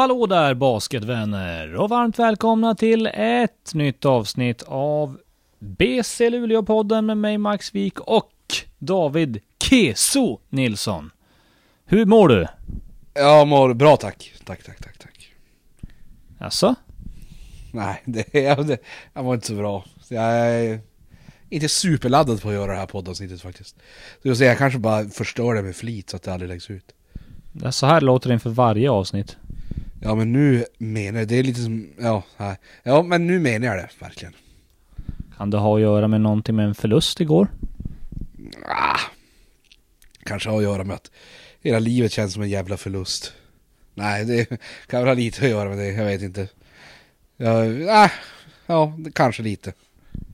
Hallå där basketvänner och varmt välkomna till ett nytt avsnitt av BC Luleå-podden med mig Max Wik och David Keso Nilsson. Hur mår du? Jag mår bra tack. Tack, tack, tack, tack. Alltså? Nej, det, jag, jag mår inte så bra. Jag är inte superladdad på att göra det här poddavsnittet faktiskt. Så jag, säga, jag kanske bara förstör det med flit så att det aldrig läggs ut. Så här låter det inför varje avsnitt. Ja men nu menar jag, det är lite som, ja, här. ja men nu menar jag det verkligen. Kan det ha att göra med någonting med en förlust igår? Ah, kanske har att göra med att hela livet känns som en jävla förlust. Nej, det kan väl ha lite att göra med det, jag vet inte. Ja, ah, ja kanske lite.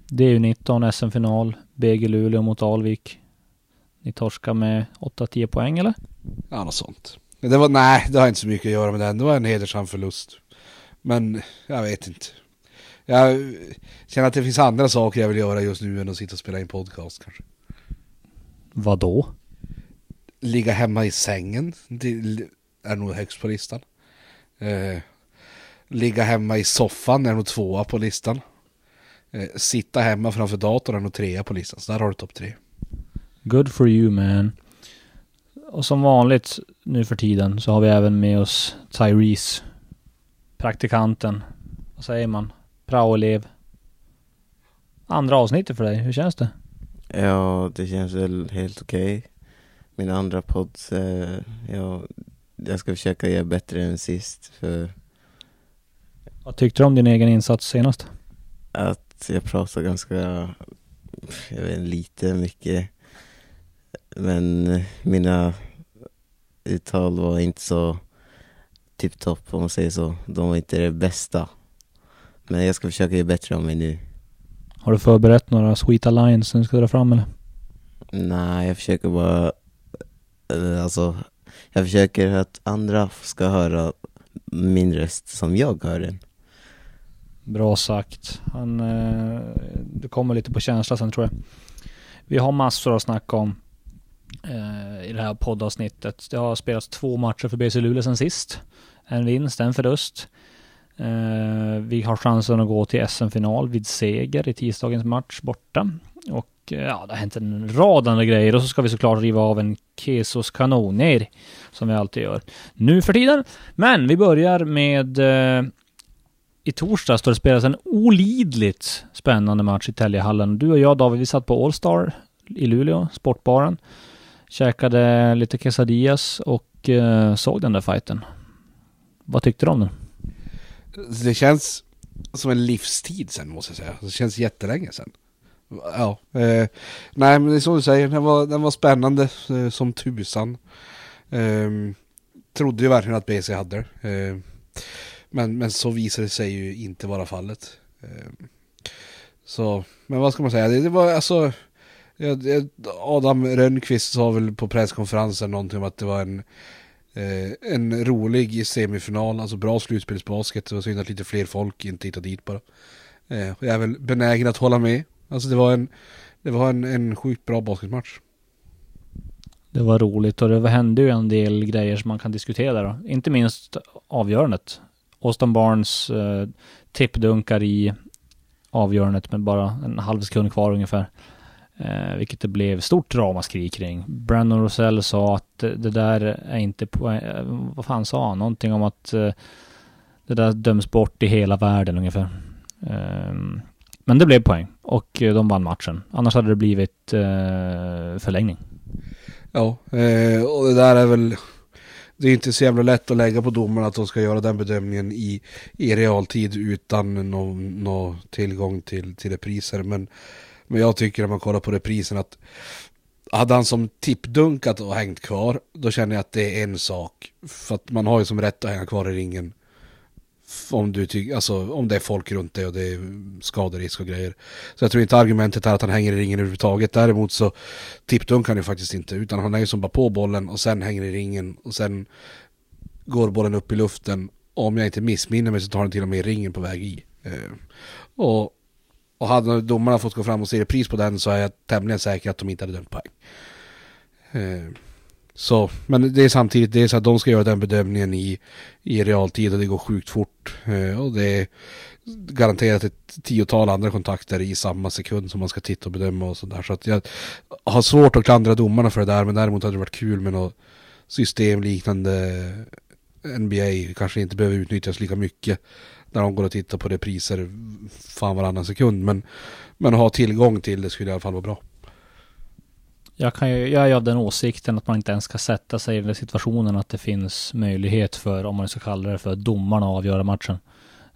Det är ju 19 SM-final, BG Luleå mot Alvik. Ni torskar med 8-10 poäng eller? Ja, något sånt. Det var, nej, det har inte så mycket att göra med den. Det var en hedersam förlust. Men jag vet inte. Jag känner att det finns andra saker jag vill göra just nu än att sitta och spela in podcast kanske. Vad då? Ligga hemma i sängen. Det är nog högst på listan. Eh, ligga hemma i soffan är nog tvåa på listan. Eh, sitta hemma framför datorn är nog trea på listan. Så där har du topp tre. Good for you man. Och som vanligt nu för tiden så har vi även med oss Tyrese. Praktikanten. Vad säger man? Praoelev. Andra avsnittet för dig, hur känns det? Ja, det känns väl helt okej. Okay. Min andra podd, eh, ja, jag ska försöka göra bättre än sist för... Vad tyckte du om din egen insats senast? Att jag pratar ganska, jag vet lite mycket. Men mina uttal var inte så tipptopp om man säger så. De var inte det bästa. Men jag ska försöka göra bättre av mig nu. Har du förberett några Sweet Alliance som du ska dra fram eller? Nej, jag försöker bara... Eh, alltså, jag försöker att andra ska höra min röst som jag hör den. Bra sagt. Han, eh, du kommer lite på känsla sen tror jag. Vi har massor att snacka om eh, Eh, i det här poddavsnittet. Det har spelats två matcher för BC Luleå sen sist. En vinst, en förlust. Eh, vi har chansen att gå till SM-final vid seger i tisdagens match borta. Och eh, ja, det har hänt en rad andra grejer och så ska vi såklart riva av en Kesos kanoner som vi alltid gör nu för tiden. Men vi börjar med eh, i torsdags då det spelas en olidligt spännande match i Täljehallen. Du och jag David, vi satt på Allstar i Luleå, sportbaren. Käkade lite quesadillas och eh, såg den där fighten. Vad tyckte du om den? Det känns som en livstid sen måste jag säga. Det känns jättelänge sen. Ja, eh, nej men det är som du säger, den var, den var spännande eh, som tusan. Eh, trodde ju verkligen att BC hade det. Eh, men, men så visade det sig ju inte vara fallet. Ehm, så, men vad ska man säga, det, det var alltså Adam Rönnqvist sa väl på presskonferensen någonting om att det var en eh, en rolig semifinal, alltså bra slutspelsbasket. Det var synd att lite fler folk inte hittade dit bara. Eh, jag är väl benägen att hålla med. Alltså det var en, det var en, en sjukt bra basketmatch. Det var roligt och det hände ju en del grejer som man kan diskutera då. Inte minst avgörandet. Austin Barnes eh, tippdunkar i avgörandet med bara en halv sekund kvar ungefär. Eh, vilket det blev stort ramaskri kring. Brandon Rosell sa att det där är inte poäng, eh, vad fan sa han? Någonting om att eh, det där döms bort i hela världen ungefär. Eh, men det blev poäng och eh, de vann matchen. Annars hade det blivit eh, förlängning. Ja, eh, och det där är väl det är inte så jävla lätt att lägga på domarna att de ska göra den bedömningen i, i realtid utan någon nå tillgång till, till repriser. Men men jag tycker när man kollar på reprisen att hade han som tippdunkat och hängt kvar, då känner jag att det är en sak. För att man har ju som rätt att hänga kvar i ringen. Om, du ty- alltså, om det är folk runt dig och det är skaderisk och grejer. Så jag tror inte argumentet är att han hänger i ringen överhuvudtaget. Däremot så tippdunkar han ju faktiskt inte. Utan han är ju som bara på bollen och sen hänger i ringen och sen går bollen upp i luften. Och om jag inte missminner mig så tar han till och med ringen på väg i. Eh, och och hade domarna fått gå fram och se repris på den så är jag tämligen säker att de inte hade dömt poäng. Eh, Så, men det är samtidigt, det är så att de ska göra den bedömningen i, i realtid och det går sjukt fort. Eh, och det är garanterat ett tiotal andra kontakter i samma sekund som man ska titta och bedöma och sådär. Så att jag har svårt att klandra domarna för det där, men däremot hade det varit kul med något systemliknande NBA kanske inte behöver utnyttjas lika mycket när de går och tittar på repriser fan varannan sekund. Men, men att ha tillgång till det skulle i alla fall vara bra. Jag, kan ju, jag är av den åsikten att man inte ens ska sätta sig i den situationen att det finns möjlighet för, om man ska kalla det för, domarna att avgöra matchen.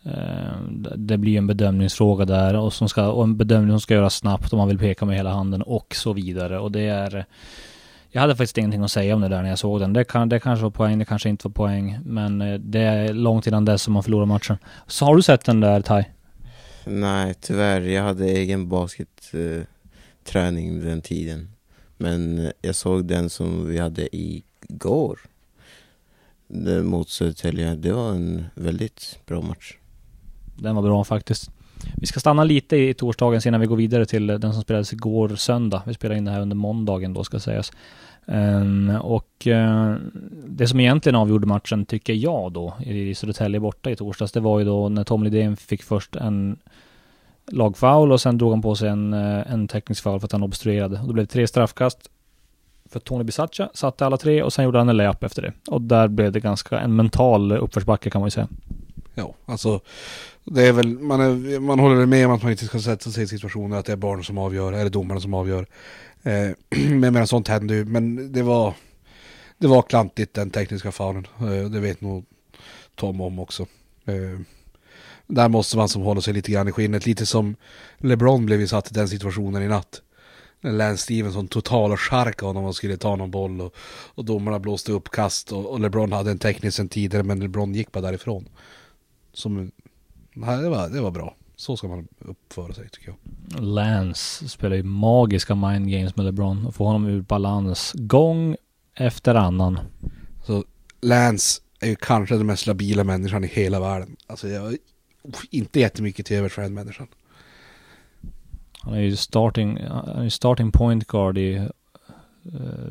Eh, det blir en bedömningsfråga där och, som ska, och en bedömning som ska göras snabbt om man vill peka med hela handen och så vidare. Och det är... Jag hade faktiskt ingenting att säga om det där när jag såg den. Det, kan, det kanske var poäng, det kanske inte var poäng. Men eh, det är långt innan dess som man förlorar matchen. Så har du sett den där Tai? Nej, tyvärr. Jag hade egen basketträning den tiden. Men jag såg den som vi hade igår mot Södertälje. Det var en väldigt bra match. Den var bra faktiskt. Vi ska stanna lite i torsdagen innan vi går vidare till den som spelades igår söndag. Vi spelar in det här under måndagen då ska sägas. Um, och uh, det som egentligen avgjorde matchen tycker jag då i Södertälje borta i torsdags, det var ju då när Tom Lidén fick först en lagfoul och sen drog han på sig en, eh, en teknisk foul för att han obstruerade. Och det blev tre straffkast för Tony Bisaccia, satte alla tre och sen gjorde han en layup efter det. Och där blev det ganska en mental uppförsbacke kan man ju säga. Ja, alltså det är väl, man, är, man håller med om att man inte ska sätta sig i situationer att det är barn som avgör, eller domarna som avgör. Eh, men, men sånt händer ju, men det var, det var klantigt den tekniska faulen. Eh, det vet nog Tom om också. Eh, där måste man som hålla sig lite grann i skinnet, lite som LeBron blev ju satt i den situationen i natt. Lance Stevenson total och honom och skulle ta någon boll och, och domarna blåste upp kast och, och LeBron hade en teknisk sen tidigare men LeBron gick bara därifrån. Som, nej, det, var, det var bra. Så ska man uppföra sig tycker jag. Lance spelar ju magiska mind games med LeBron och får honom ur balans gång efter annan. Så Lance är ju kanske den mest labila människan i hela världen. Alltså jag har inte jättemycket till övers för den människan. Han är ju starting, han är starting point guard i uh,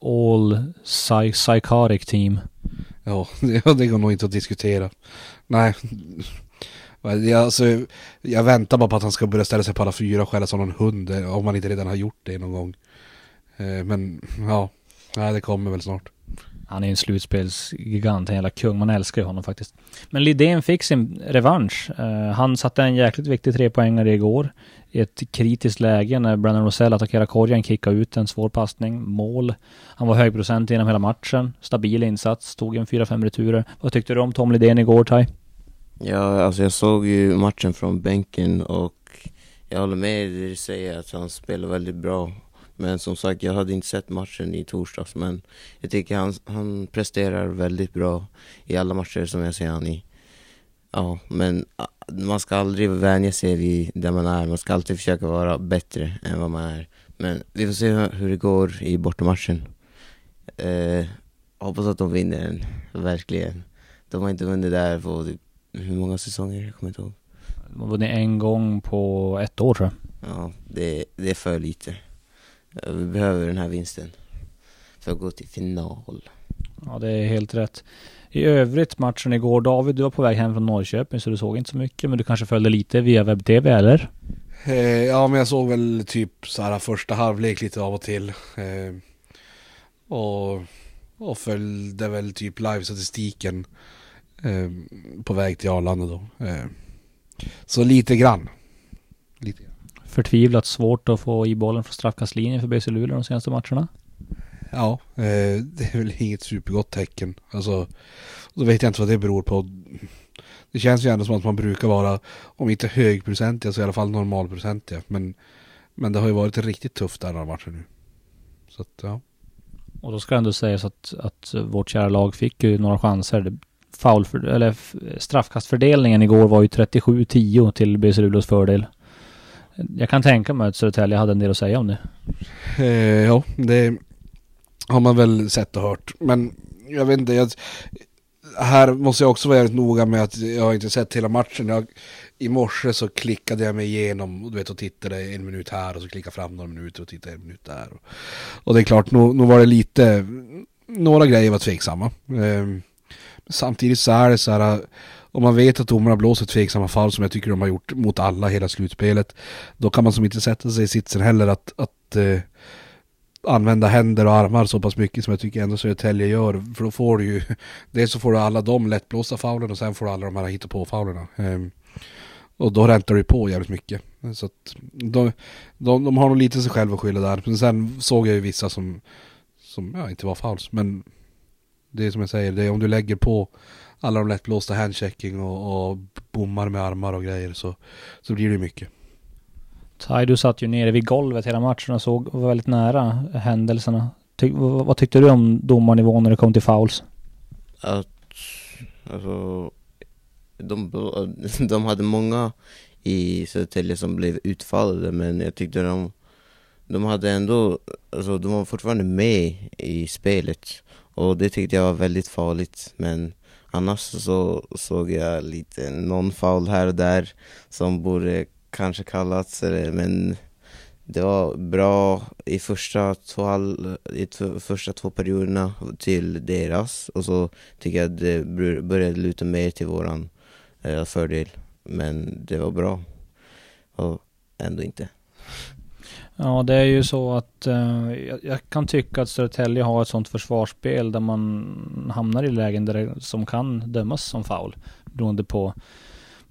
all psy psychotic team. Ja, det går nog inte att diskutera. Nej. Jag, alltså, jag väntar bara på att han ska börja ställa sig på alla fyra och skälla som någon hund. Eh, om han inte redan har gjort det någon gång. Eh, men ja, nej, det kommer väl snart. Han är ju en slutspelsgigant, en jävla kung. Man älskar ju honom faktiskt. Men Lidén fick sin revansch. Uh, han satte en jäkligt viktig trepoängare igår. I ett kritiskt läge när Brandon Rosell attackerade korgen, kickade ut en svår passning, mål. Han var högprocent genom hela matchen. Stabil insats, tog en 4-5 returer. Vad tyckte du om Tom Lidén igår, Tai? Ja, alltså jag såg ju matchen från bänken och jag håller med dig du säger att han spelar väldigt bra. Men som sagt, jag hade inte sett matchen i torsdags men jag tycker han, han presterar väldigt bra i alla matcher som jag ser han i. Ja, men ah, man ska aldrig vänja sig vid där man är. Man ska alltid försöka vara bättre än vad man är. Men vi får se hur det går i bortamatchen. Eh, hoppas att de vinner den, verkligen. De har inte vunnit där på typ, hur många säsonger? Jag kommer inte ihåg. De har vunnit en gång på ett år tror jag. Ja, det, det är för lite. Vi behöver den här vinsten för att gå till final. Ja, det är helt rätt. I övrigt matchen igår, David, du var på väg hem från Norrköping så du såg inte så mycket, men du kanske följde lite via webb-tv eller? Eh, ja, men jag såg väl typ så här första halvlek lite av och till. Eh, och, och följde väl typ live-statistiken eh, på väg till Arlanda då. Eh, så lite grann. Lite grann förtvivlat svårt att få i bollen från straffkastlinjen för BC Luleå de senaste matcherna. Ja, eh, det är väl inget supergott tecken. Alltså, då vet jag inte vad det beror på. Det känns ju ändå som att man brukar vara, om inte högprocentiga så i alla fall normalprocentiga. Men, men det har ju varit riktigt tufft där några matcher nu. Så att, ja. Och då ska det ändå sägas att, att vårt kära lag fick ju några chanser. Foul för, eller straffkastfördelningen igår var ju 37-10 till BC Luleås fördel. Jag kan tänka mig att Södertälje hade en del att säga om det. Eh, ja, det har man väl sett och hört. Men jag vet inte, jag, här måste jag också vara jävligt noga med att jag har inte sett hela matchen. Jag, i morse så klickade jag mig igenom och, du vet, och tittade en minut här och så klickade fram några minuter och tittade en minut där. Och, och det är klart, nog, nog var det lite, några grejer var tveksamma. Eh, samtidigt så är det så här, om man vet att domarna blåser tveksamma fall som jag tycker de har gjort mot alla hela slutspelet, då kan man som inte sätta sig i sitsen heller att, att eh, använda händer och armar så pass mycket som jag tycker ändå Södertälje gör. För då får du ju, dels så får du alla de lättblåsta faulen och sen får du alla de här hittepå-faulerna. Um, ehm, och då räntar du på jävligt mycket. Så att de, de, de har nog lite sig själva att skylla där. Men sen såg jag ju vissa som, som ja, inte var fouls. Men det är som jag säger, det är om du lägger på alla de lättblåsta handchecking och, och bommar med armar och grejer så, så blir det mycket. Tai, du satt ju nere vid golvet hela matchen och såg, var väldigt nära händelserna. Ty, vad, vad, tyckte du om domarnivån när det kom till fouls? Att, alltså, de, de hade många i Södertälje som blev utfallade men jag tyckte de, de hade ändå, alltså de var fortfarande med i spelet och det tyckte jag var väldigt farligt men annars så såg jag lite någon foul här och där som borde kanske kallats, men det var bra i första två, i första två perioderna till deras och så tycker jag det började luta mer till våran eh, fördel. Men det var bra. Och ändå inte. Ja, det är ju så att eh, jag, jag, kan tycka att Södertälje har ett sånt försvarsspel där man hamnar i lägen där det, som kan dömas som foul. Beroende på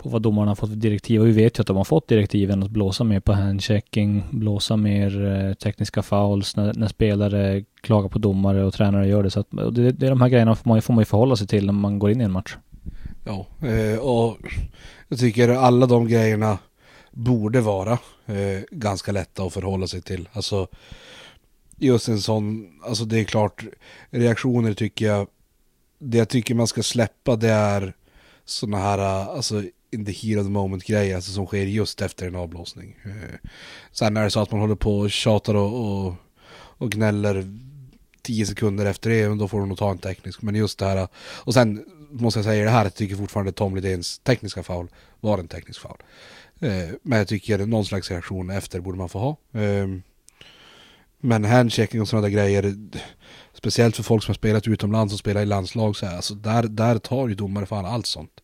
på vad domarna har fått för direktiv. Och vi vet ju att de har fått direktiven att blåsa mer på handchecking, blåsa mer eh, tekniska fouls när, när, spelare klagar på domare och tränare gör det. Så att, det, det är de här grejerna får man, får man ju förhålla sig till när man går in i en match. Ja, eh, och jag tycker alla de grejerna borde vara eh, ganska lätta att förhålla sig till. Alltså just en sån, alltså det är klart, reaktioner tycker jag, det jag tycker man ska släppa det är sådana här, alltså in the heat of the moment grejer alltså, som sker just efter en avblåsning. Eh, sen är det så att man håller på och tjatar och, och, och gnäller tio sekunder efter det, då får de nog ta en teknisk. Men just det här, och sen måste jag säga det här, jag tycker fortfarande Tom Lidéns tekniska foul var en teknisk foul. Eh, men jag tycker någon slags reaktion efter borde man få ha. Eh, men handchecking och sådana där grejer, speciellt för folk som har spelat utomlands och spelar i landslag, så här, alltså där, där tar ju domare fan allt sånt.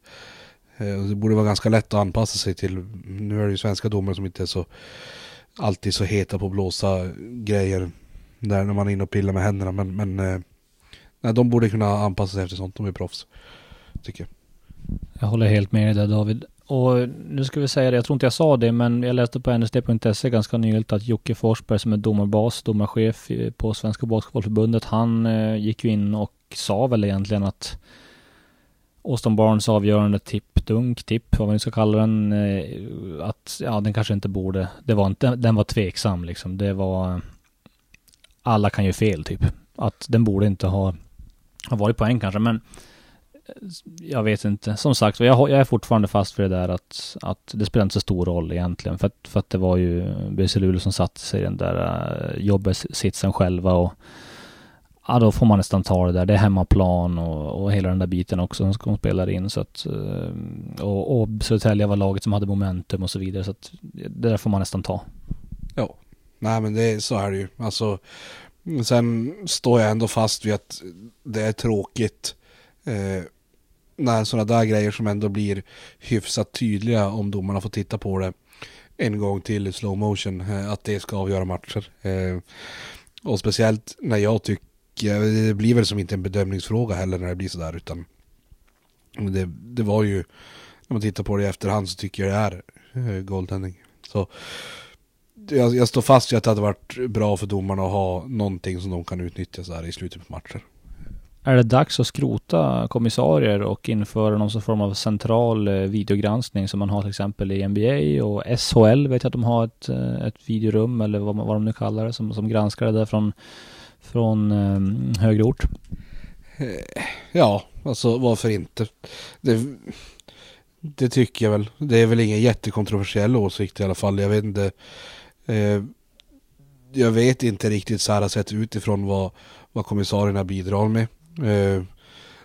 Eh, det borde vara ganska lätt att anpassa sig till, nu är det ju svenska domare som inte är så alltid så heta på att blåsa grejer där när man är inne och pillar med händerna. Men, men nej, de borde kunna anpassa sig efter sånt, de är proffs. Tycker jag. Jag håller helt med dig där David. Och nu ska vi säga det, jag tror inte jag sa det, men jag läste på nsd.se ganska nyligt att Jocke Forsberg som är domarbas, domarchef på Svenska Basketbollförbundet, han eh, gick ju in och sa väl egentligen att Austin Barnes avgörande tipp, dunk, tipp, vad man nu ska kalla den, eh, att ja, den kanske inte borde, det var inte, den var tveksam liksom. Det var, alla kan ju fel typ. Att den borde inte ha, ha varit poäng kanske, men jag vet inte. Som sagt, jag, jag är fortfarande fast vid det där att, att det spelar inte så stor roll egentligen. För att, för att det var ju BC Luleå som satte sig i den där eh, jobbesitsen själva och ja, då får man nästan ta det där. Det är hemmaplan och, och hela den där biten också som de spelar in. Så att, eh, och, och Södertälje var laget som hade momentum och så vidare. Så att det där får man nästan ta. Ja, nej men det, så är det ju. Alltså, sen står jag ändå fast vid att det är tråkigt eh, när sådana där grejer som ändå blir hyfsat tydliga om domarna får titta på det en gång till i slow motion, eh, att det ska avgöra matcher. Eh, och speciellt när jag tycker det blir väl som inte en bedömningsfråga heller när det blir sådär utan det, det var ju, när man tittar på det i efterhand så tycker jag det är eh, goaltending. Så jag, jag, står fast vid att det hade varit bra för domarna att ha någonting som de kan utnyttja så här i slutet på matcher. Är det dags att skrota kommissarier och införa någon form av central eh, videogranskning som man har till exempel i NBA och SHL vet jag att de har ett, eh, ett videorum eller vad, vad de nu kallar det som, som granskar det där från från ehm, högre ort? Eh, ja, alltså varför inte? Det, det, tycker jag väl. Det är väl ingen jättekontroversiell åsikt i alla fall. Jag vet inte. Eh, jag vet inte riktigt så här sett utifrån vad, vad kommissarierna bidrar med. Eh,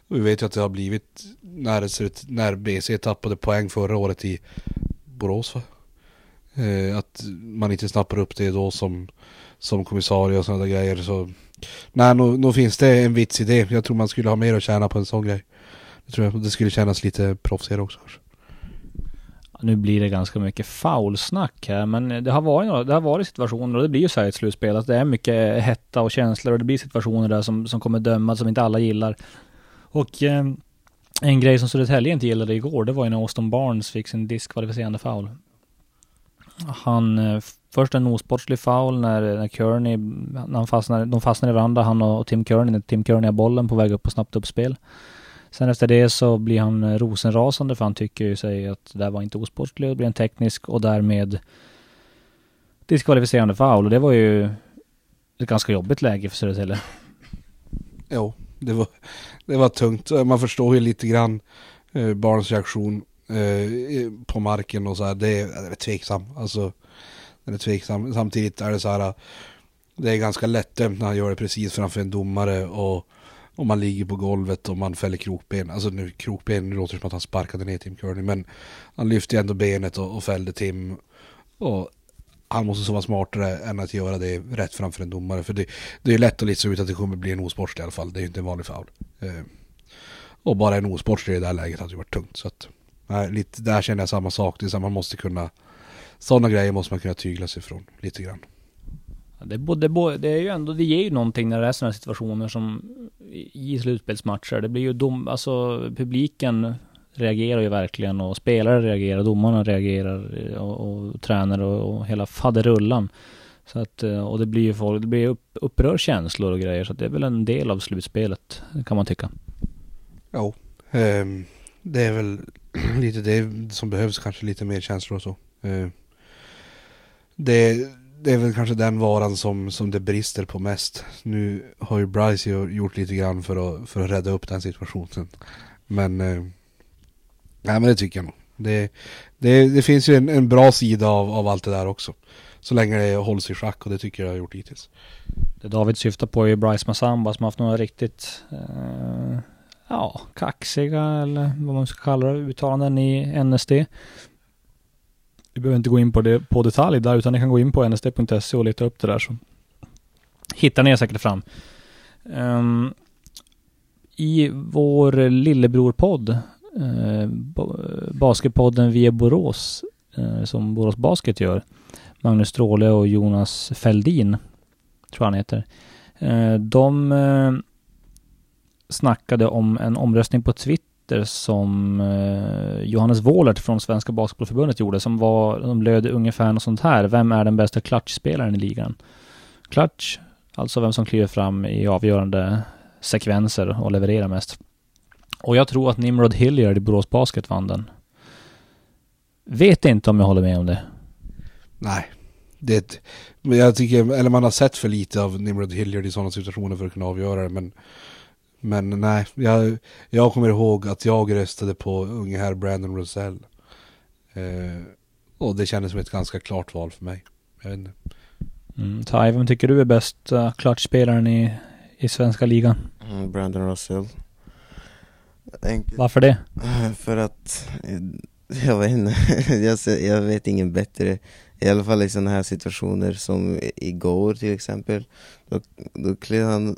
vi vet ju att det har blivit när, när BC tappade poäng förra året i Borås va? Eh, att man inte snappar upp det då som, som kommissarie och sådana där grejer. Så, nej, nog, nog finns det en vits i det. Jag tror man skulle ha mer att tjäna på en sån grej. Det tror jag. Det skulle kännas lite proffsigare också kanske. Nu blir det ganska mycket foulsnack här, men det har varit, några, det har varit situationer och det blir ju så här i ett slutspel att det är mycket hetta och känslor och det blir situationer där som, som kommer dömas som inte alla gillar. Och eh, en grej som Södertälje inte gillade igår, det var ju när Austin Barnes fick sin diskvalificerande foul. Han, eh, först en osportslig foul när, när Kearney, när han fastnade, de fastnade i varandra, han och Tim Kearney, när Tim Kearney har bollen på väg upp på snabbt uppspel. Sen efter det så blir han eh, rosenrasande för han tycker ju sig att det där var inte osportligt, det blir en teknisk och därmed diskvalificerande foul och det var ju ett ganska jobbigt läge för Södertälje. Jo, det var, det var tungt. Eh, man förstår ju lite grann eh, barns reaktion eh, på marken och så här. Det är, det är tveksam. Alltså, den är tveksam. Samtidigt är det så här. Eh, det är ganska lättdömt när han gör det precis framför en domare och om man ligger på golvet och man fäller krokben. Alltså nu krokben, nu låter det som att han sparkade ner Tim Kearney. Men han lyfte ändå benet och, och fällde Tim. Och han måste så vara smartare än att göra det rätt framför en domare. För det, det är lätt att lista ut att det kommer bli en osportslig i alla fall. Det är ju inte en vanlig foul. Eh, och bara en osportslig i det här läget hade ju varit tungt. Så att, nej, lite, där känner jag samma sak. Det är så man måste kunna, sådana grejer måste man kunna tygla sig ifrån lite grann. Det, både, det är ju ändå, det ger ju någonting när det är sådana situationer som i slutspelsmatcher. Det blir ju dom, alltså publiken reagerar ju verkligen och spelare reagerar, domarna reagerar eh, och, och tränare och, och hela faderullan. Så att, eh, och det blir ju folk, det blir upp, upprör känslor och grejer så att det är väl en del av slutspelet kan man tycka. Jo, eh, det är väl lite det som behövs kanske lite mer känslor och så. Eh, det det är väl kanske den varan som, som det brister på mest. Nu har ju Bryce gjort lite grann för att, för att rädda upp den situationen. Men, eh, nej men det tycker jag nog. Det, det, det finns ju en, en, bra sida av, av allt det där också. Så länge det hålls i schack och det tycker jag har gjort hittills. Det David syftar på är ju Bryce Massamba som har haft några riktigt eh, ja, kaxiga eller vad man ska kalla det, uttalanden i NSD. Vi behöver inte gå in på det på detalj där, utan ni kan gå in på nsd.se och leta upp det där så hittar ni säkert fram. Um, I vår lillebror-podd, uh, Basketpodden via Borås, uh, som Borås Basket gör, Magnus Stråle och Jonas Feldin, tror han heter. Uh, de snackade om en omröstning på Twitter Twitter som eh, Johannes Wåhlert från Svenska Basketbollförbundet gjorde som var, de löd ungefär något sånt här. Vem är den bästa klatschspelaren i ligan? Klatsch, alltså vem som kliver fram i avgörande sekvenser och levererar mest. Och jag tror att Nimrod Hilliard i Borås Basket vann den. Vet inte om jag håller med om det. Nej, det, men jag tycker, eller man har sett för lite av Nimrod Hilliard i sådana situationer för att kunna avgöra det, men men nej, jag, jag kommer ihåg att jag röstade på unge herr Brandon Rosell. Eh, och det kändes som ett ganska klart val för mig. Jag vet inte. Mm, Ty, vem tycker du är bäst uh, klatschspelaren i, i svenska ligan? Mm, Brandon Russell. Enkelt. Varför det? För att, jag vet inte, jag, jag vet ingen bättre. I alla fall i sådana här situationer som igår till exempel. Då, då klev han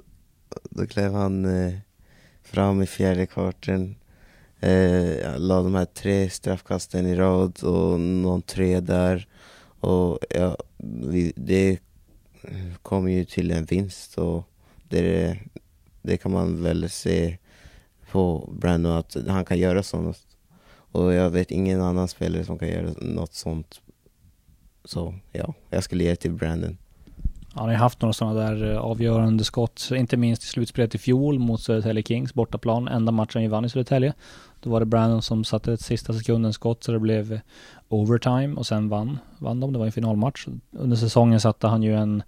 då klev han eh, fram i fjärde kvarten. Eh, la de här tre straffkasten i rad och någon tre där. Och ja, vi, det kom ju till en vinst och det, det kan man väl se på Brandon att han kan göra sånt. Och jag vet ingen annan spelare som kan göra något sånt. Så ja, jag skulle ge det till Brandon. Han har ju haft några sådana där eh, avgörande skott, inte minst i slutspelet i fjol mot Södertälje Kings bortaplan. Enda matchen vi vann i Södertälje. Då var det Brandon som satte ett sista sekundens skott så det blev eh, overtime och sen vann, vann de. Det var en finalmatch. Under säsongen satte han ju en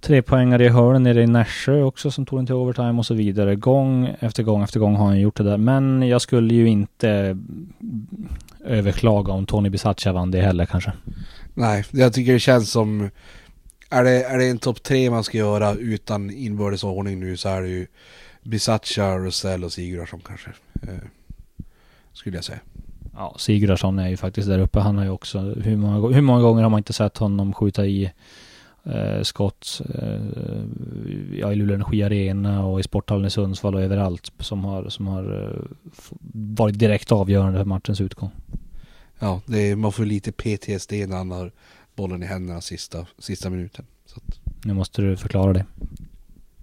trepoängare i hörnen nere i Nässjö också som tog den till overtime och så vidare. Gång efter gång efter gång har han gjort det där. Men jag skulle ju inte mm, överklaga om Tony Bisaccia vann det heller kanske. Nej, jag tycker det känns som är det, är det en topp tre man ska göra utan inbördes ordning nu så är det ju Bisaccia, Rosell och Sigurdsson kanske. Eh, skulle jag säga. Ja, Sigurdsson är ju faktiskt där uppe. Han har ju också, hur många, hur många gånger har man inte sett honom skjuta i eh, skott eh, ja, i Luleå Energi Arena och i sporthallen i Sundsvall och överallt som har, som har eh, varit direkt avgörande för matchens utgång. Ja, det är, man får lite PTSD när han har bollen i händerna sista, sista minuten. Så att, Nu måste du förklara det.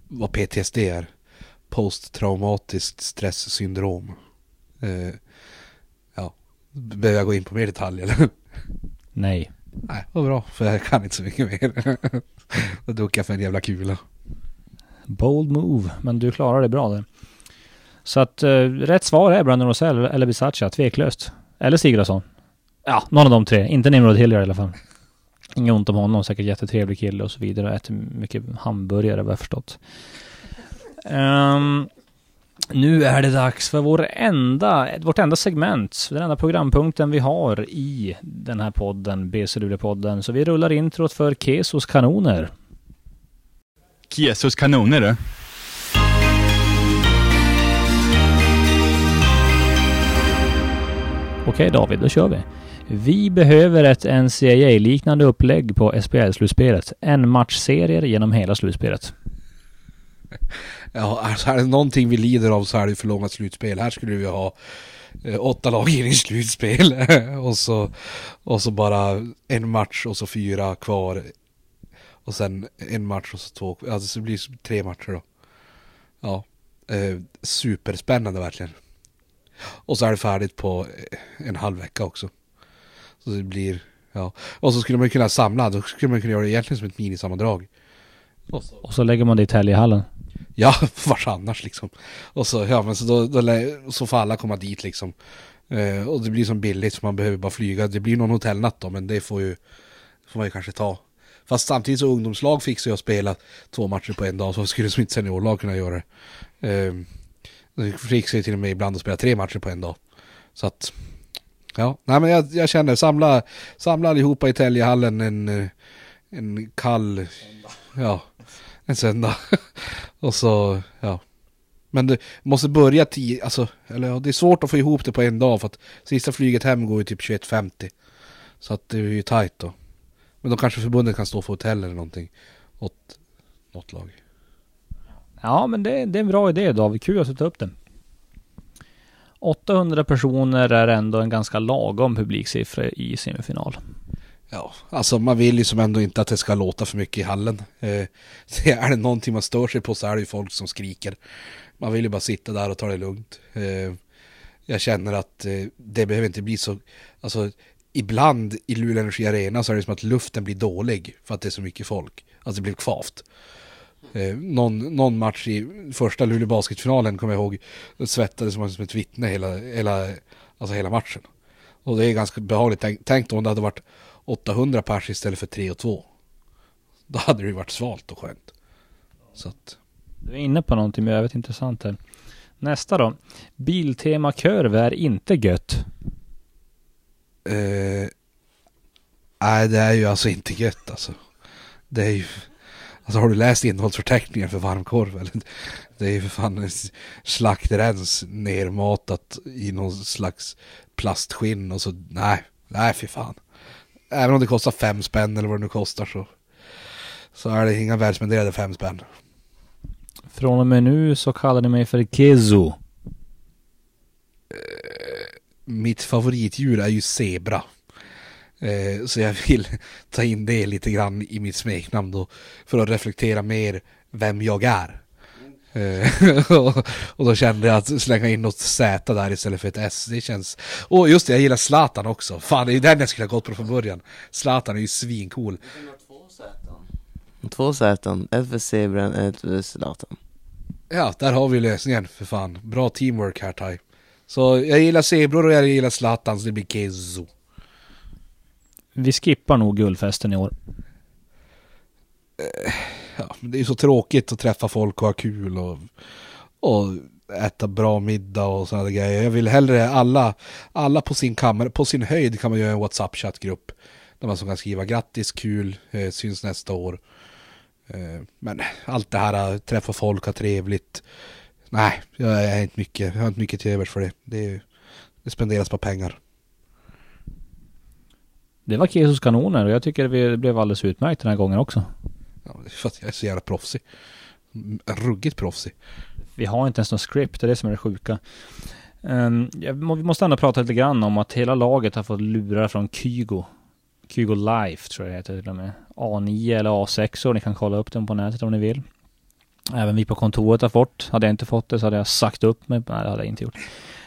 vad PTSD är? Posttraumatiskt stresssyndrom. Eh, ja, behöver jag gå in på mer detaljer eller? Nej. Nej, vad bra, för jag kan inte så mycket mer. Då duckar jag för en jävla kula. Bold move, men du klarar det bra där. Så att eh, rätt svar är Brandon Rosell eller Bisaccia, tveklöst. Eller Sigurdsson. Ja, någon av de tre. Inte Nimrod Hilliard i alla fall. Inget ont om honom, säkert jättetrevlig kille och så vidare. Äter mycket hamburgare vad jag förstått. Ehm, nu är det dags för vår enda, vårt enda segment, den enda programpunkten vi har i den här podden, BC Luleå-podden. Så vi rullar introt för Kesos kanoner. Jesus kanoner du. Okej David, då kör vi. Vi behöver ett NCAA-liknande upplägg på SPL-slutspelet. En matchserier genom hela slutspelet. Ja, alltså är det någonting vi lider av så är det för långa slutspel. Här skulle vi ha eh, åtta lag in i slutspel. och, så, och så bara en match och så fyra kvar. Och sen en match och så två. Alltså det blir tre matcher då. Ja, eh, superspännande verkligen. Och så är det färdigt på eh, en halv vecka också. Så det blir, ja. Och så skulle man kunna samla, då skulle man kunna göra det egentligen som ett minisammandrag. Och så, Och så lägger man det i Täljehallen. Ja, vars annars liksom. Och så, ja men så då, då så får alla komma dit liksom. Eh, och det blir som billigt så man behöver bara flyga. Det blir någon hotellnatt då, men det får ju, får man ju kanske ta. Fast samtidigt så ungdomslag fixar ju att spela två matcher på en dag, så skulle som inte seniorlag kunna göra det. Eh, fixar ju till och med ibland att spela tre matcher på en dag. Så att, ja, nej men jag, jag känner, samla, samla allihopa i Täljehallen en, eh, en kall, ja, en söndag. Och så, ja. Men det måste börja tio, alltså, eller ja, det är svårt att få ihop det på en dag för att sista flyget hem går ju typ 21.50. Så att det är ju tajt då. Men då kanske förbundet kan stå för hotell eller någonting åt något lag. Ja, men det, det är en bra idé David. Kul att du tar upp den. 800 personer är ändå en ganska lagom publiksiffra i semifinal. Ja, alltså man vill ju som ändå inte att det ska låta för mycket i hallen. Eh, är det någonting man stör sig på så är det ju folk som skriker. Man vill ju bara sitta där och ta det lugnt. Eh, jag känner att eh, det behöver inte bli så, alltså ibland i Luleå Energi Arena så är det som att luften blir dålig för att det är så mycket folk. Alltså det blir kvavt. Eh, någon, någon match i första Luleå Basketfinalen kommer jag ihåg, jag svettades som som ett vittne hela, hela, alltså hela matchen. Och det är ganska behagligt. Tänk, tänk då om det hade varit 800 pers istället för 3 och 2. Då hade det ju varit svalt och skönt. Så att, Du är inne på någonting jävligt intressant här. Nästa då. Biltema kurv är inte gött. eh, nej det är ju alltså inte gött alltså. Det är ju, alltså har du läst innehållsförteckningen för varmkorv eller? Det är ju för fan en slaktrens nermatat i någon slags plastskinn och så, nej, nej för fan. Även om det kostar fem spänn eller vad det nu kostar så, så är det inga välspenderade fem spänn. Från och med nu så kallar ni mig för Kezo. mitt favoritdjur är ju zebra. Eh, så jag vill ta in det lite grann i mitt smeknamn då. För att reflektera mer vem jag är. Eh, och, och då kände jag att slänga in något Z där istället för ett S. Det känns... Och just det, jag gillar Zlatan också. Fan, det är den jag skulle ha gått på från början. Zlatan är ju svincool. Två säten, ett för zebran, ett för Zlatan. Ja, där har vi lösningen för fan. Bra teamwork här Tai. Så jag gillar zebror och jag gillar Zlatan så det blir Kezo. Vi skippar nog guldfesten i år. Eh, ja, det är så tråkigt att träffa folk och ha kul och, och äta bra middag och sådana grejer. Jag vill hellre alla, alla på sin kammare, på sin höjd kan man göra en WhatsApp-chattgrupp. Där man så kan skriva grattis, kul, eh, syns nästa år. Eh, men allt det här, att träffa folk, ha trevligt. Nej, jag är inte mycket, jag har inte mycket till övers för det. Det, det spenderas på pengar. Det var Kesos kanoner och jag tycker det blev alldeles utmärkt den här gången också. Ja, det är för att jag är så jävla proffsig. Mm, Ruggigt proffsig. Vi har inte ens någon script, det är det som är det sjuka. Um, vi måste ändå prata lite grann om att hela laget har fått lurar från Kygo. Kygo Life tror jag det heter till och med. A9 eller A6 och ni kan kolla upp den på nätet om ni vill. Även vi på kontoret har fått. Hade jag inte fått det så hade jag sagt upp mig. Nej, det hade jag inte gjort.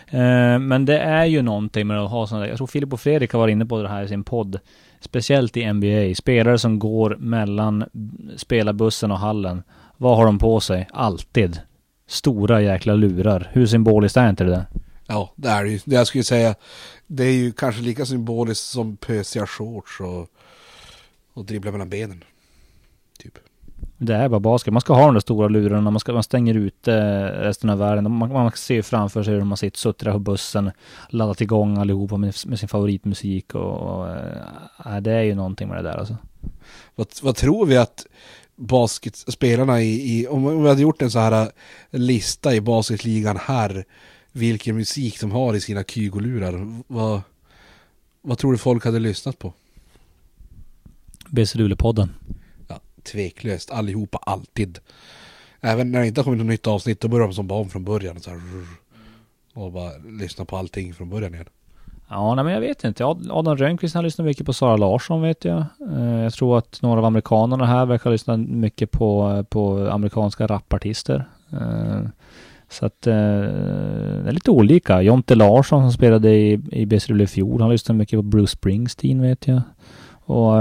Eh, men det är ju någonting med att ha sådana där. Jag tror Filip och Fredrik har varit inne på det här i sin podd. Speciellt i NBA. Spelare som går mellan spelarbussen och hallen. Vad har de på sig? Alltid. Stora jäkla lurar. Hur symboliskt är inte det? Ja, det är det ju. Det jag skulle säga, det är ju kanske lika symboliskt som pösiga shorts och, och dribbla mellan benen. Typ. Det är bara basket. Man ska ha de där stora lurarna. Man, ska, man stänger ute resten av världen. Man, man ser framför sig hur man sitter, suttit på bussen, laddat igång allihopa med, med sin favoritmusik och, och äh, det är ju någonting med det där alltså. Vad, vad tror vi att basketspelarna i, i, om vi hade gjort en så här lista i basketligan här, vilken musik de har i sina kygolurar, vad, vad tror du folk hade lyssnat på? BC Luleå-podden. Tveklöst, allihopa, alltid. Även när det inte har kommit något nytt avsnitt, då börjar de som barn från början. Så här, och bara lyssna på allting från början igen. Ja, nej, men jag vet inte. Adam Rönnqvist har lyssnat mycket på Sara Larsson vet jag. Eh, jag tror att några av amerikanerna här verkar lyssna mycket på, på amerikanska rapartister. Eh, så att eh, det är lite olika. Jonte Larsson som spelade i, i BC i fjol, han lyssnar mycket på Bruce Springsteen vet jag. Och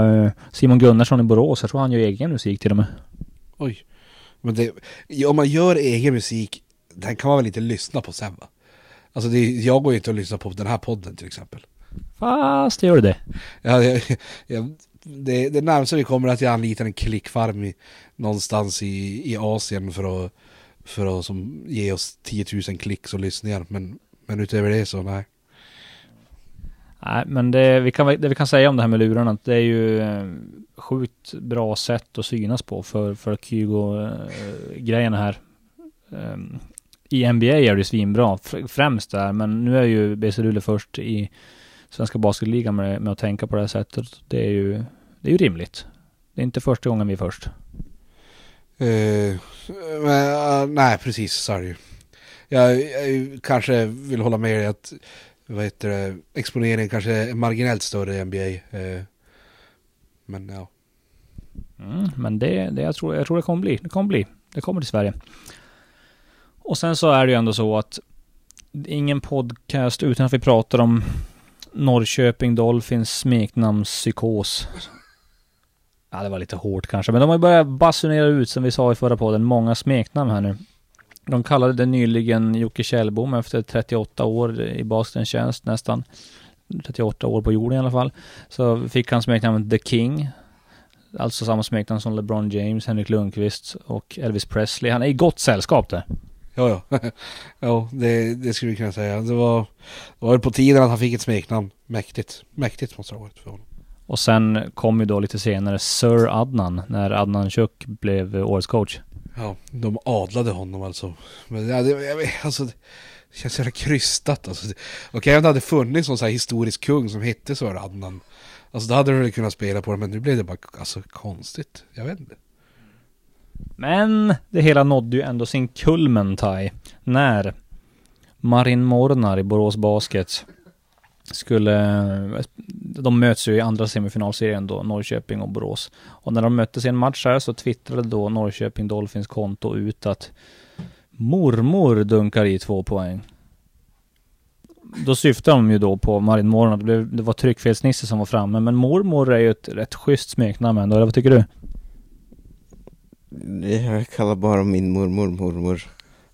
Simon Gunnarsson i Borås, jag tror han gör egen musik till och med. Oj. Men det, om man gör egen musik, den kan man väl inte lyssna på sen va? Alltså det, jag går ju inte och lyssnar på den här podden till exempel. Fast gör du det? Ja, jag, jag, det, det närmaste vi kommer att jag anlitar en klickfarm i, någonstans i, i Asien för att, för att som, ge oss 10 000 klicks och lyssningar. Men, men utöver det så nej. Nej, men det vi, kan, det vi kan säga om det här med lurarna, att det är ju eh, sjukt bra sätt att synas på för, för Kygo-grejerna här. Ehm, I NBA är det svinbra, främst där, men nu är ju BC Luleå först i Svenska Basketligan med, med att tänka på det här sättet. Det är ju, det är ju rimligt. Det är inte första gången vi är först. Uh, men, uh, nej, precis, sorry. Jag, jag, kanske vill hålla med dig att vad heter det, exponeringen kanske är marginellt större i NBA. Eh, men ja. Mm, men det, det jag, tror, jag tror det kommer bli. Det kommer bli. Det kommer till Sverige. Och sen så är det ju ändå så att ingen podcast utan att vi pratar om Norrköping Dolphins smeknamnspsykos. Ja, det var lite hårt kanske, men de har ju börjat basunera ut som vi sa i förra podden, många smeknamn här nu. De kallade det nyligen Jocke Kjellbom efter 38 år i basketens tjänst nästan. 38 år på jorden i alla fall. Så fick han smeknamnet The King. Alltså samma smeknamn som LeBron James, Henrik Lundqvist och Elvis Presley. Han är i gott sällskap där. Ja, ja. ja, det, det skulle vi kunna säga. Det var, det var på tiden att han fick ett smeknamn. Mäktigt. Mäktigt måste det ha varit för honom. Och sen kom ju då lite senare Sir Adnan, när Adnan Chuk blev årets coach. Ja, de adlade honom alltså. Men ja, det, jag, alltså, det känns så jävla krystat alltså. Okej, om det hade funnits någon sån här historisk kung som hette Sir Adnan. Alltså då hade du kunnat spela på det, men nu blev det bara alltså, konstigt. Jag vet inte. Men det hela nådde ju ändå sin kulmentaj när Marin Mornar i Borås Basket skulle, de möts ju i andra semifinalserien då, Norrköping och Borås. Och när de möttes i en match här så twittrade då Norrköping Dolphins konto ut att mormor dunkar i två poäng. Då syftar de ju då på Marin Mornar, det, det var tryckfelsnisse som var framme, men mormor är ju ett rätt schysst smeknamn ändå, eller vad tycker du? Jag kallar bara min mormor mormor.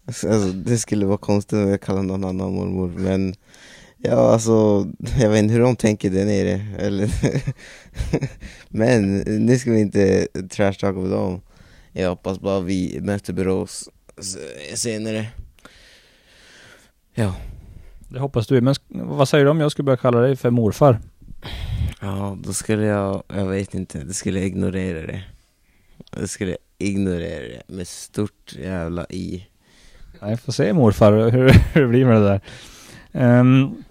Alltså, det skulle vara konstigt om jag kallar någon annan mormor, men ja, alltså, jag vet inte hur de tänker där nere. Eller men nu ska vi inte trashtalka på dem. Jag hoppas bara vi möter Borås senare. Ja. Det hoppas du, men vad säger du om jag skulle börja kalla dig för morfar? Ja, då skulle jag, jag vet inte, då skulle jag ignorera det. Då skulle jag ignorera det med stort jävla i. Jag får se morfar hur, hur det blir med det där. Um,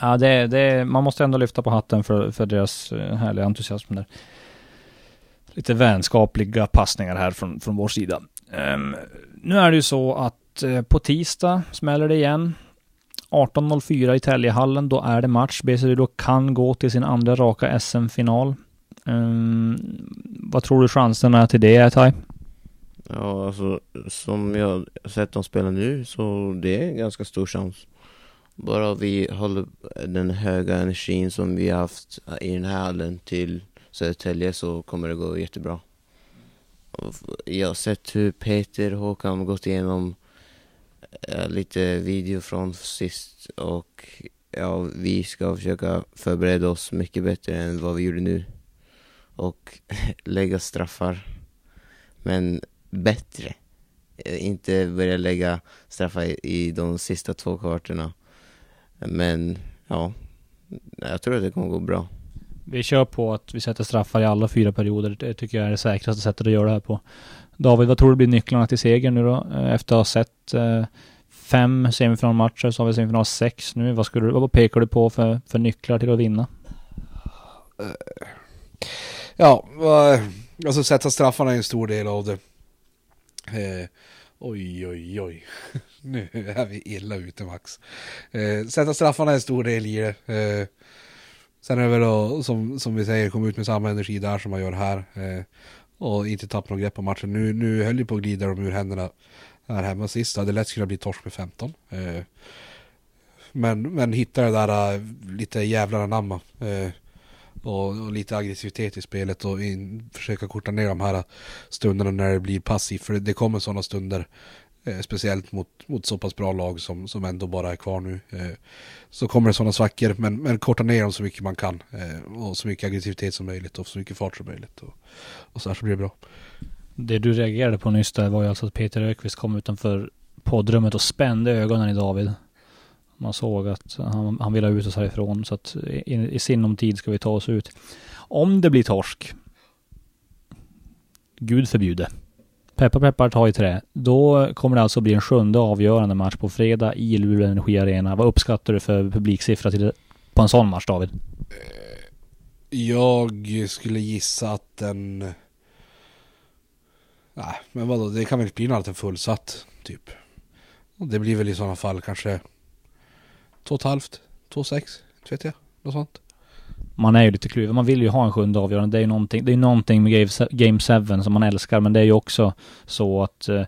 Ja, det, det, man måste ändå lyfta på hatten för, för deras eh, härliga entusiasm där. Lite vänskapliga passningar här från, från vår sida. Um, nu är det ju så att uh, på tisdag smäller det igen. 18.04 i Täljehallen, då är det match. BC då kan gå till sin andra raka SM-final. Um, ehm, vad tror du chanserna till det är, Tai? Ja, alltså som jag sett dem spela nu så det är en ganska stor chans. Bara vi håller den höga energin som vi har haft i den här hallen till Södertälje så kommer det gå jättebra. Jag har sett hur Peter och Håkan gått igenom eh, lite video från sist och ja, vi ska försöka förbereda oss mycket bättre än vad vi gjorde nu. Och lägga straffar. Men bättre. Eh, inte börja lägga straffar i de sista två kvarterna. Men ja, jag tror att det kommer gå bra. Vi kör på att vi sätter straffar i alla fyra perioder. Det tycker jag är det säkraste sättet att göra det här på. David, vad tror du blir nycklarna till seger nu då? Eh, efter att ha sett eh, fem semifinalmatcher så har vi semifinal sex nu. Vad, skulle, vad pekar du på för, för nycklar till att vinna? Ja, alltså sätta straffarna är en stor del av det. Eh, oj, oj, oj. nu är vi illa ute Max. Eh, sätta straffarna är en stor del i det. Eh, sen är det väl då, som, som vi säger, komma ut med samma energi där som man gör här. Eh, och inte tappa något grepp på matchen. Nu, nu höll ju på att glida dem ur händerna här hemma sist. Det hade lätt kunnat bli torsk med 15. Eh, men, men hitta det där eh, lite jävlar anamma. Eh, och, och, lite aggressivitet i spelet och in, försöka korta ner de här stunderna när det blir passivt. För det kommer sådana stunder, eh, speciellt mot, mot så pass bra lag som, som ändå bara är kvar nu. Eh, så kommer det sådana svackor, men, men korta ner dem så mycket man kan. Eh, och så mycket aggressivitet som möjligt och så mycket fart som möjligt. Och, och så här så blir det bra. Det du reagerade på nyss där var ju alltså att Peter Ökvist kom utanför poddrummet och spände ögonen i David. Man såg att han, han ville ha ut oss härifrån så att i, i sinom tid ska vi ta oss ut. Om det blir torsk, Gud förbjude. Peppar peppar ta i trä. Då kommer det alltså bli en sjunde avgörande match på fredag i Luleå Energi Arena. Vad uppskattar du för publiksiffra till, på en sån match David? Eh, jag skulle gissa att den... Nej, men vadå, det kan väl inte bli något fullsatt, typ. Det blir väl i sådana fall kanske två och ett halvt, två sex, vet jag, något sånt. Man är ju lite kluven. Man vill ju ha en sjunde avgörande. Det är ju någonting, det är någonting med Game 7 som man älskar, men det är ju också så att eh,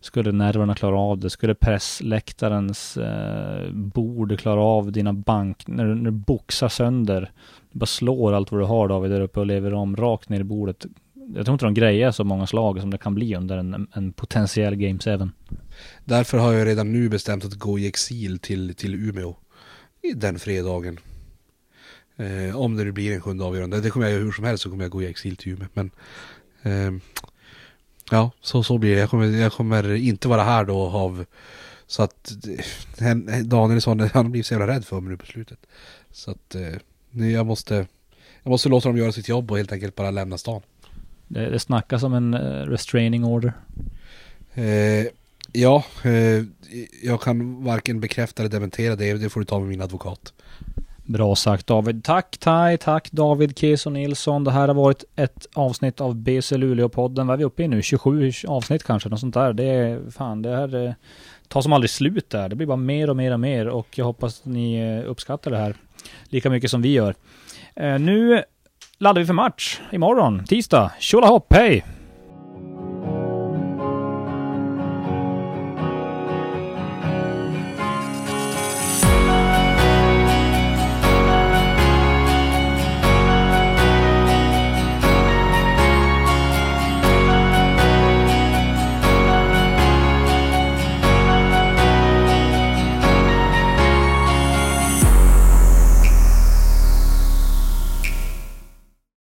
skulle nerverna klara av det, skulle pressläktarens eh, bord klara av dina bank, när du, när du boxar sönder, du bara slår allt vad du har David där uppe och lever om rakt ner i bordet. Jag tror inte de grejer så många slag som det kan bli under en, en potentiell Game 7. Därför har jag redan nu bestämt att gå i exil till, till Umeå den fredagen. Eh, om det blir en sjunde avgörande. Det kommer jag göra hur som helst så kommer jag gå i exil till Umeå. Men eh, ja, så, så blir det. Jag kommer, jag kommer inte vara här då av så att Danielsson, han blir så jävla rädd för mig nu på slutet. Så att eh, jag måste jag måste låta dem göra sitt jobb och helt enkelt bara lämna stan. Det, det snackas om en uh, restraining order. Eh, Ja, eh, jag kan varken bekräfta eller dementera det. Det får du ta med min advokat. Bra sagt David. Tack Tai, tack David Keso Nilsson. Det här har varit ett avsnitt av BC Luleå-podden. Vad är vi uppe i nu? 27 avsnitt kanske, något sånt där. Det är fan, det här eh, tar som aldrig slut där. Det blir bara mer och mer och mer och jag hoppas att ni eh, uppskattar det här lika mycket som vi gör. Eh, nu laddar vi för match imorgon, tisdag. Tjolahopp, hej!